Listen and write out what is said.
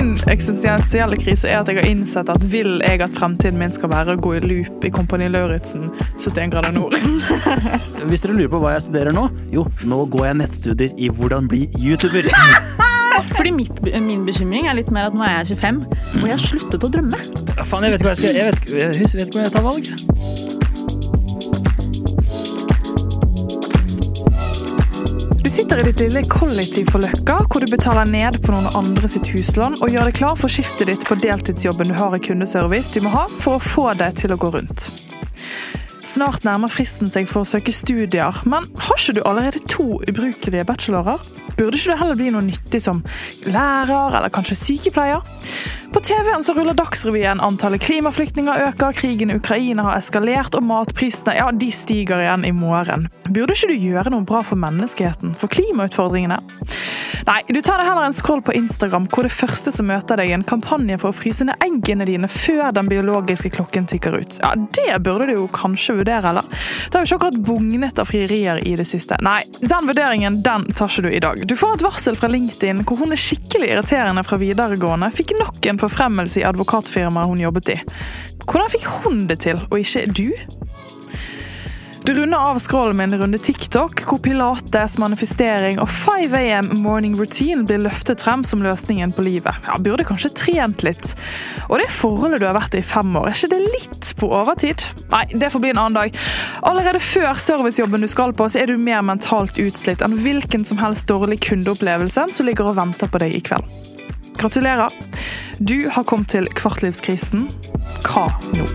Min eksistensielle krise er at jeg har innsett at vil jeg at fremtiden min skal være å gå i loop i Kompani Lauritzen 71 grader nord? Hvis dere lurer på hva jeg studerer nå, jo, nå går jeg nettstudier i hvordan bli YouTuber. Fordi mitt, min bekymring er litt mer at nå er jeg 25, og jeg har sluttet å drømme. Faen, jeg vet ikke hva jeg skal Jeg vet, jeg vet ikke hvor jeg tar valg. Sitter i ditt lille kollektiv på Løkka, hvor du betaler ned på noen andre sitt huslån og gjør deg klar for skiftet ditt på deltidsjobben du har i kundeservice du må ha for å få deg til å gå rundt. Snart nærmer fristen seg for å søke studier, men har ikke du allerede to ubrukelige bachelorer? Burde ikke du heller bli noe nyttig som lærer eller kanskje sykepleier? På TV-en så ruller Dagsrevyen. Antallet klimaflyktninger øker, krigen i Ukraina har eskalert, og matprisene ja, de stiger igjen i morgen. Burde ikke du gjøre noe bra for menneskeheten? For klimautfordringene? Nei, du tar deg heller en scroll på Instagram, hvor det første som møter deg, er en kampanje for å fryse ned eggene dine før den biologiske klokken tikker ut. Ja, Det burde du jo kanskje vurdere, eller? Det har jo ikke akkurat bugnet av frierier i det siste. Nei, den vurderingen den tar ikke du i dag. Du får et varsel fra LinkedIn hvor hun er skikkelig irriterende fra videregående fikk nok en forfremmelse i advokatfirmaet hun jobbet i. Hvordan fikk hun det til, og ikke du? Du runder av scrollen med en runde TikTok, hvor pilates, manifestering og 5 AM morning routine blir løftet frem som løsningen på livet. Ja, Burde kanskje trent litt. Og det forholdet du har vært i i fem år, er ikke det litt på overtid? Nei, det får bli en annen dag. Allerede før servicejobben du skal på, så er du mer mentalt utslitt enn hvilken som helst dårlig kundeopplevelse som ligger og venter på deg i kveld. Gratulerer. Du har kommet til kvartlivskrisen. Hva nå?